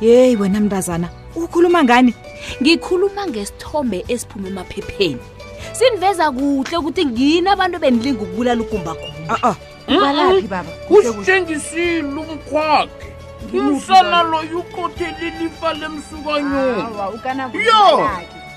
yeyi wena mntazana ukhuluma ngani ngikhuluma ngesithombe esiphume emaphepheni siniveza kuhle ukuthi ngini abantu benilinga ukubulala ugumbagumba a-a ubalaphi baba usithengisile umkhwakhe umsana loyo uqothelile ifa lemsukanyoni Awa, ukana yo kubalaki.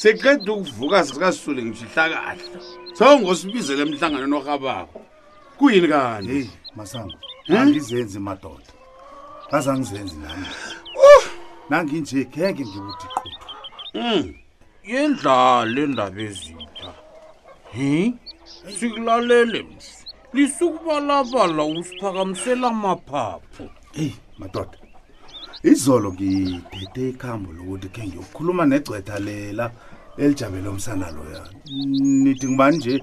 seqeda ukuvuka sikasule ngisihlakahla sawungosibizela emhlanganweni orhabako kuyini kani heyi masango angizenzi madoda ngaze angizenzi nami nanginje kheke ngikuthi qhuthu hmm. yendlala endaba ezintsha hi sikulalele msi lisukubalabala usiphakamisela amaphaphu eyi madoda izolo ngithethe ikhambo lokuthi khe ngiyokukhuluma negcwetha lela elijabele umsana loya nithi ngibani nje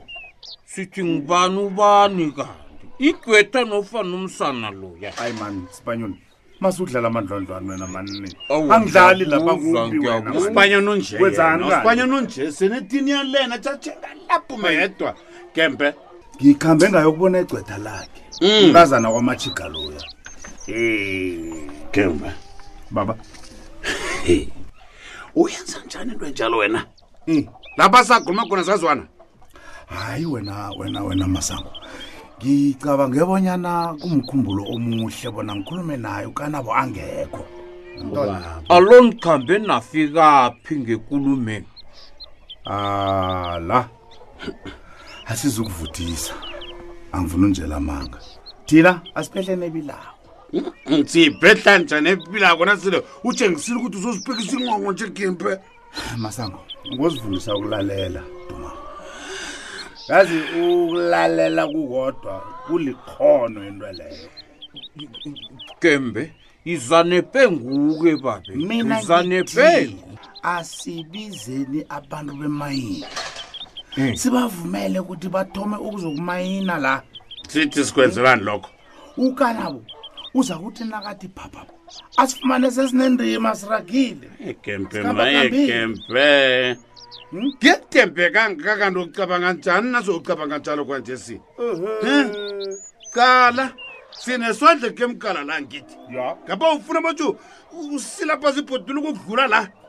sithi ngibani ubani kanti igwetha nofana umsana loya hayi mani sibanyoni masudlala amadlondlwane wena manini Awu, angidlali lapha ngiyakuzwa, kumbi wena ngiyakuzwa. manini. usibanya nonje Wenzani yena, kanti? usibanya nonje senetini yalena thathenga lapho mayedwa gembe ngikhambe ngayo kubona egcwetha lakhe Mm. umntazana kwamachiga loya gembe baba uyenza njani into enjalo wena lapha sagoma khona zazwana hayi wena wena wena masango ngicabange bonyana kumkhumbulo omuhle bona ngikhulume naye ukanabo angekho alo ndikhambe nafikaphi ngekulumeni ala asizukuvuthisa angifuna unjela amanga thina asiphehleni ebilawo siyibhedla njani ebilako nasile utshengisile ukuthi uzozipikisa ingongo nje kimpe masango ngozifundisa ukulalela duma yazi ukulalela kukodwa kulikhono into leyo gembe izanepenguke babe mina izanepengu asibizeni abantu bemayini hmm. sibavumele ukuthi bathome ukuzokumayina la sithi sikwenzelani lokho ukanabo uza kuthi nakathi phapha asifumane sesinendima siragile egempe mayegempe ngiyethembekanga hmm? kanti ucabanga njani nazocabanga njalo kwanje si cala sineswandle kemkala la ngithi ngapha ufuna batsho usilapha zibhoduluka ukudlula la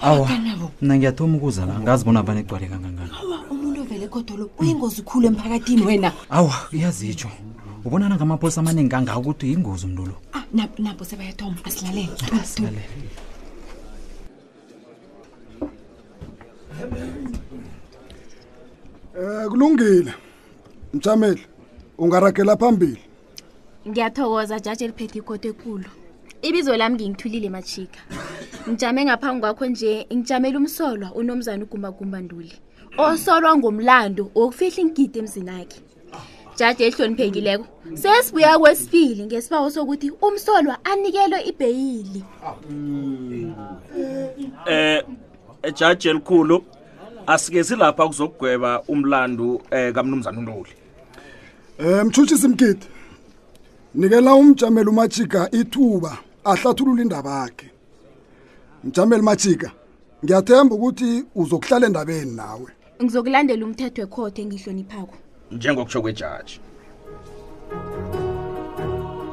awa Akanabo. mna ngiyathoma ukuza la ngazi bona vane gcwale kangangani awa umuntu ovele kodolo uyingozi khulu emphakathini wena awa iyazitsho ubona nangamaphosa amaningi kangaka ukuthi yingozi umntu lo Ah, na- nabo sebayathoma asilalele Thula, thula. Eh kulungile. Mchameli, ungaragela phambili. ngiyathokoza jaji eliphethe ikhoto ekulu ibizo lami ngingithulile machika ngijame ngaphambi kwakho nje ngijamela umsolwa unomzana ugumbagumba nduli osolwa ngomlando wokufihla ingidi emzini akhe jaji elihloniphekileko sesibuya kwesibili ngesibawo sokuthi umsolwa anikelwe ibheyili um eh, eh, jaji elikhulu asikezi lapha kuzokugweba umlando um eh, kamnumzana untoli um eh, mtshutshisi mgidi nikela umjameli umajika ithuba ahlathulula indaba yakhe mjameli majika ngiyathemba ukuthi uzokuhlala endabeni nawe ngizokulandela umthetho wekhothe engihloniphako njengokusho kwejaji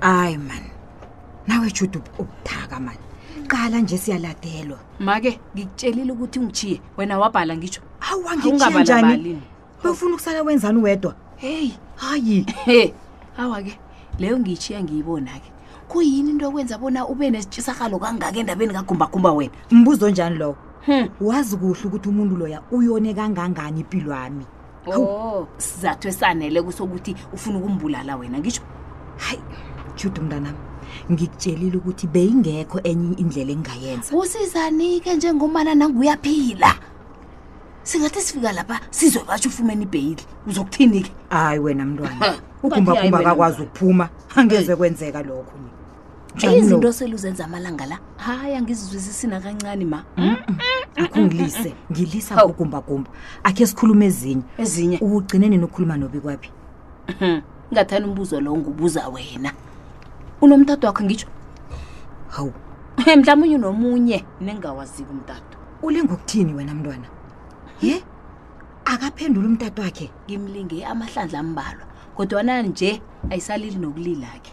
hayi mani nawe juda ubuthaka mani qala nje siyaladelwa make ngikutshelile ukuthi ngichiye wena wabhala ngitsho awangianjani befuna ukusala wenzani wedwa heyi hayi e awa ke leyo ngiyichiya ngiyibona-ke kuyini into yokwenza bona ube nesitshisakalo kangaka endabeni kagumbagumba wena mbuzo njani lowo hmm. wazi kuhle ukuthi umuntu loya uyone kangangani impilo wami oh sizathu esanele kusokuthi ufuna ukumbulala wena ngisho hayi jude mntanami ngikutshelile ukuthi beyingekho enye indlela engingayenza usizanike njengomana nanguyaphila singathi sifika lapha sizwe batsho ufumene ibheyili uzokuthini-ke hayi wena mntwana ugumbagumba akakwazi ukuphuma angeze kwenzeka lokho izinto osele uzenza amalanga la hayi angizizwisisi nakancane ma akungilise ngilisa Hawu. kugumbagumba akhe sikhulume ezinye ezinye ugcine nini ukhuluma nobi kwaphi ngathani umbuzo lowo ngubuza wena unomtato wakho ngitsho hawu mhlawumunye nomunye nengawaziko umtato ulinga ukuthini wena mntwana ye akaphendula umtatu wakhe ngimlinge amahlandla ambalwa kodwana nje ayisalili nokulilakhe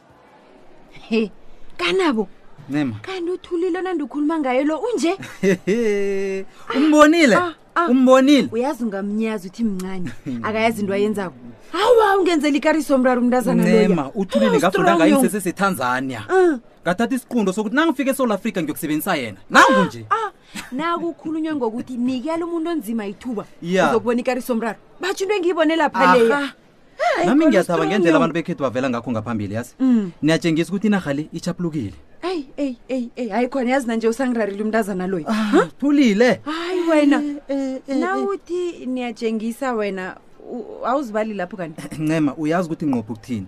he kanabo nema kanti uthulile nandikhuluma ngaye lo unje umbonile Ah, ah. umbonile uyazi ungamnyazi uthi mncane akayazi into ayenzako hawa ungenzela ikariso mraro umntazana loya. nema uthulile Oh, ngafunda strong ngayo yong. sesesetanzania Ah, ngathatha isiqundo sokuthi nangifika esouth africa ngiyokusebenzisa yena nangu nje ah, nakukhulunywe ngokuthi nikela umuntu onzima ithuba Ya. uzokubona ikariso mraro batsho into engiyibone lapha leya Aha, Hayi, nami khona ngiyasaba strong ngendlela yo. abantu bekhethu bavela ngakho ngaphambili yazi Mm. niyatshengisa ukuthi inarha le ichaphulukile eyi eyi eyi eyi hayi khona yazi nanje usangirarela umntazana loyo Ah, thulile hayi wena Eh, nawuthi niyatshengisa wena u- awuzibali lapho kanti ncema uyazi ukuthi nqopha ukuthini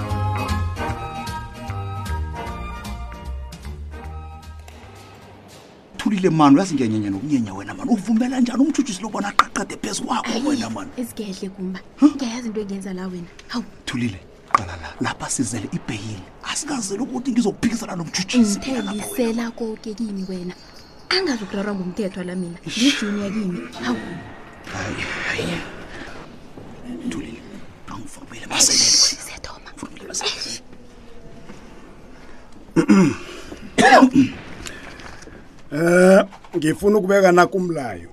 thulile mani uyazi ngiyanyanya nokunyenya wena mani uvumela njani umtshutshisi lobona aqaqade phezu kwakho wena mani isigedle kumba ngiyayazi into engenza la wena hawu thulile qala la lapha sizele ibheyili asikazeli ukuthi ngizokuphikisana nomtshutshisi mina lapha wena. ngithengisela koke kini wena angazi ukurarwa ngumthetho la mina ngijuniya kimi hawu hayi hayi ndulile angifumile maselelwe sethoma fumile maselelwe Eh ngifuna ukubeka nakumlayo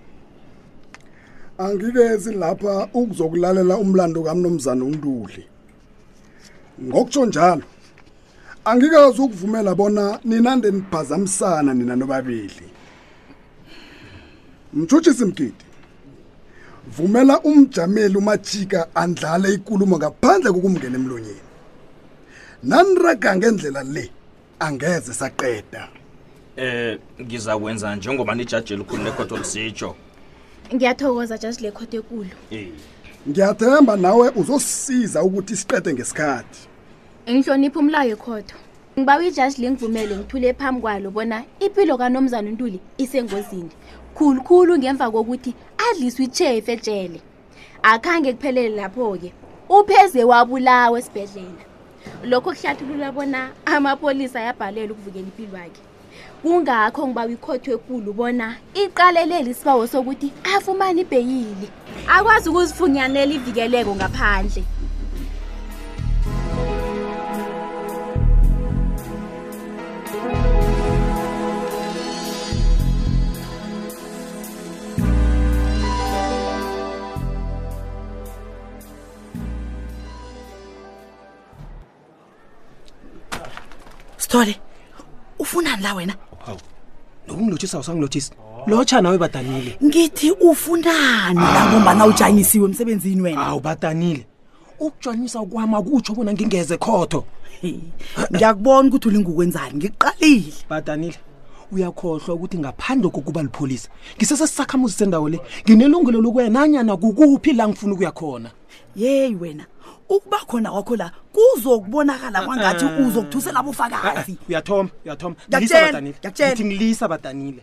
angikezi lapha ukuzokulalela umlando kamnomzana untuli ngokutsho njalo angikazi ukuvumela bona ninande niphazamisana nina nobabili mtshutshisi mgidi vumela umjameli umajika andlale ikulumo ngaphandle kokumngena emlonyeni naniraga ngendlela le angeze saqeda eh ngiza kwenza njengoba nijaji elikhulu lekhoto lisitsho ngiyathokoza jaji lekhoto ekulu Eh, ngiyathemba nawe uzosisiza ukuthi siqede ngesikhathi ngihlonipha umlayo ekhotho ngibawa ijaji lengivumele ngithule phambi kwalo bona impilo kanomzana untuli isengozini khulukhulu ngemva kokuthi adliswe itjhefu etshele akhange kuphelele lapho-ke upheze wabulawa esibhedlela lokho kuhlathulula bona amapolisa ayabhalela ukuvikela impilo yakhe kungakho ngiba kwikhotho ekulu bona iqalelele isibawo sokuthi afumane ibheyili akwazi ukuzifunyanela ivikeleko ngaphandle sithole ufunani la wena nokungilothisa usangilothisa lotsha nawe badanile ngithi ufunani la ngombana ujanyisiwe emsebenzini wena awu badanile ukujanyisa ukwama kutsho bona ngingeze khotho ngiyakubona ukuthi ulingukwenzani ngiqalile badanile uyakhohlwa ukuthi ngaphandle kokuba lipholisa ngisesesisakhamuzi sendawo le nginelungelo lokuya nanyana kukuphi la ngifuna ukuya khona yeyi wena ukuba khona kwakho la kuzokubonakala kwangathi uzokuthusela bofakazi uyathoma uyathoma Ngiyakutjela, Lisa badanile. ngiyakutjela. Ngithi ngilisa badanile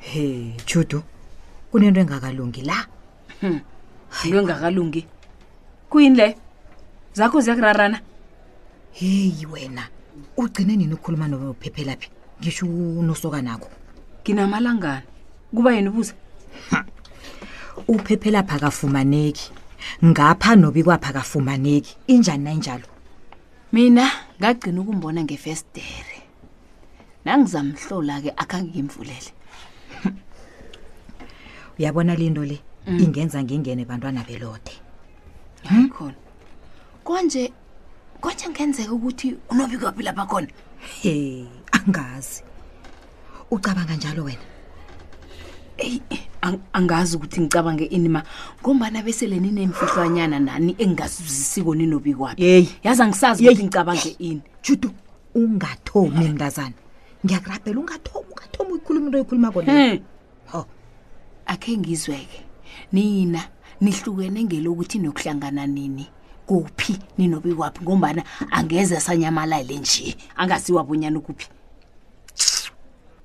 he judu kunento engakalungi la hmm. into engakalungi kuyini leyo zakho ziyakurarana heyi wena ugcine nini ukhuluma nophephelaphi ngisho unosoka nakho nginamalangana kuba yini ubuza uphephelaphi akafumaneki ngapha nobi kwapha akafumaneki injani nayinjalo mina ngagcina ukumbona ngefestere nangizamhlola ke akhange ngimvulele uyabona linto le Mm. ingenza ngingene bantwana belode Hmm? khona konje konje ngenzeka ukuthi unobikophi lapha khona he angazi ucabanga njalo wena eyi ang- angazi ukuthi ngicabange ini ma ngombana besele ninemfihlwanyana nani engingazuzisiko ninobikwaphi yeyi yazi angisazi Yeyi. ukuthi ngicabange ini judu ungathomi mntazana ngiyakurabhela ungathomi ungathomi uyikhuluma into oyikhuluma kona hmm. ho akhe ngizweke nina nihlukene ngelokuthi nokuhlangana nini kuphi ninobi kwaphi ngombana angeze sanyamalale nje angasiwabunyana ukuphi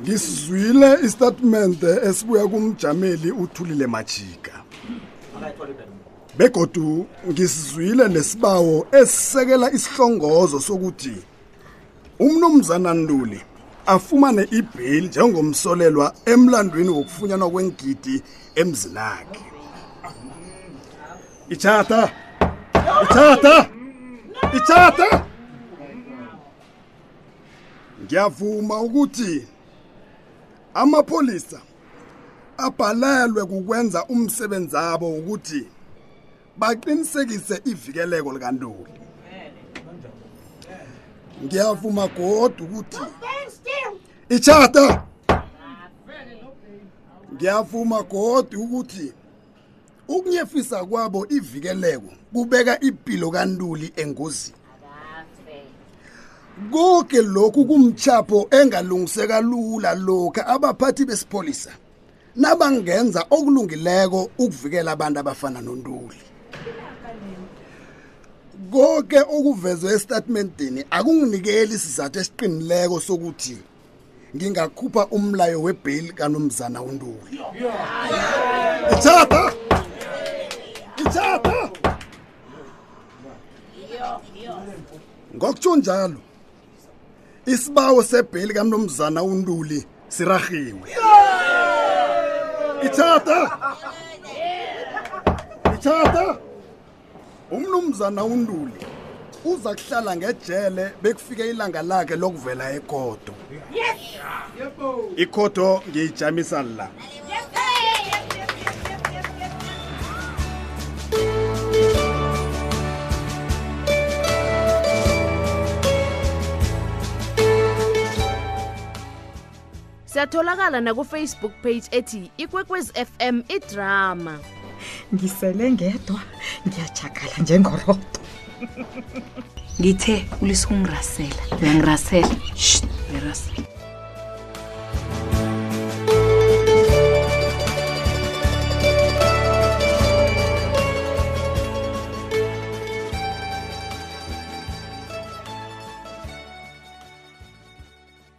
ngisizwile isitatimende esibuya kumjameli uthulile majika begodu ngisizwile nesibawo esisekela isihlongozo sokuthi umnumzana ntuli afumane ibheyili njengomsolelwa emlandweni wokufunyanwa kwengidi emzinakhe ithatha ithatha ithatha ngiyavuma ukuthi amapholisa abhalelwe kukwenza umsebenzi abo ukuthi baqinisekise ivikeleko likantuli ngiyavuma godu ukuthi ichata ngiyavuma godu ukuthi ukunyefisa kwabo ivikeleko kubeka impilo kantuli engozini konke lokhu kumtshapho engalungiseka lula lokha abaphathi besipholisa nabangenza okulungileko ukuvikela abantu abafana nontuli konke okuvezwe esitatimendini akunginikeli isizathu esiqinileko sokuthi ngingakhupha umlayo webheyili kanomzana untuli ithatha ithatha ngokutsho njalo isibawo sebheyili kanomzana untuli sirahiwe ithatha ithatha umnumzana unduli uza kuhlala ngejele bekufike ilanga lakhe lokuvela ekodo ikodo ngiyijamisa la siyatholakala nakufacebook page ethi ikwekwezi fm idrama ngisele ngedwa ngiyajakala njengorodo ngithe ulisa ukungirasela uyangirasela uyarasela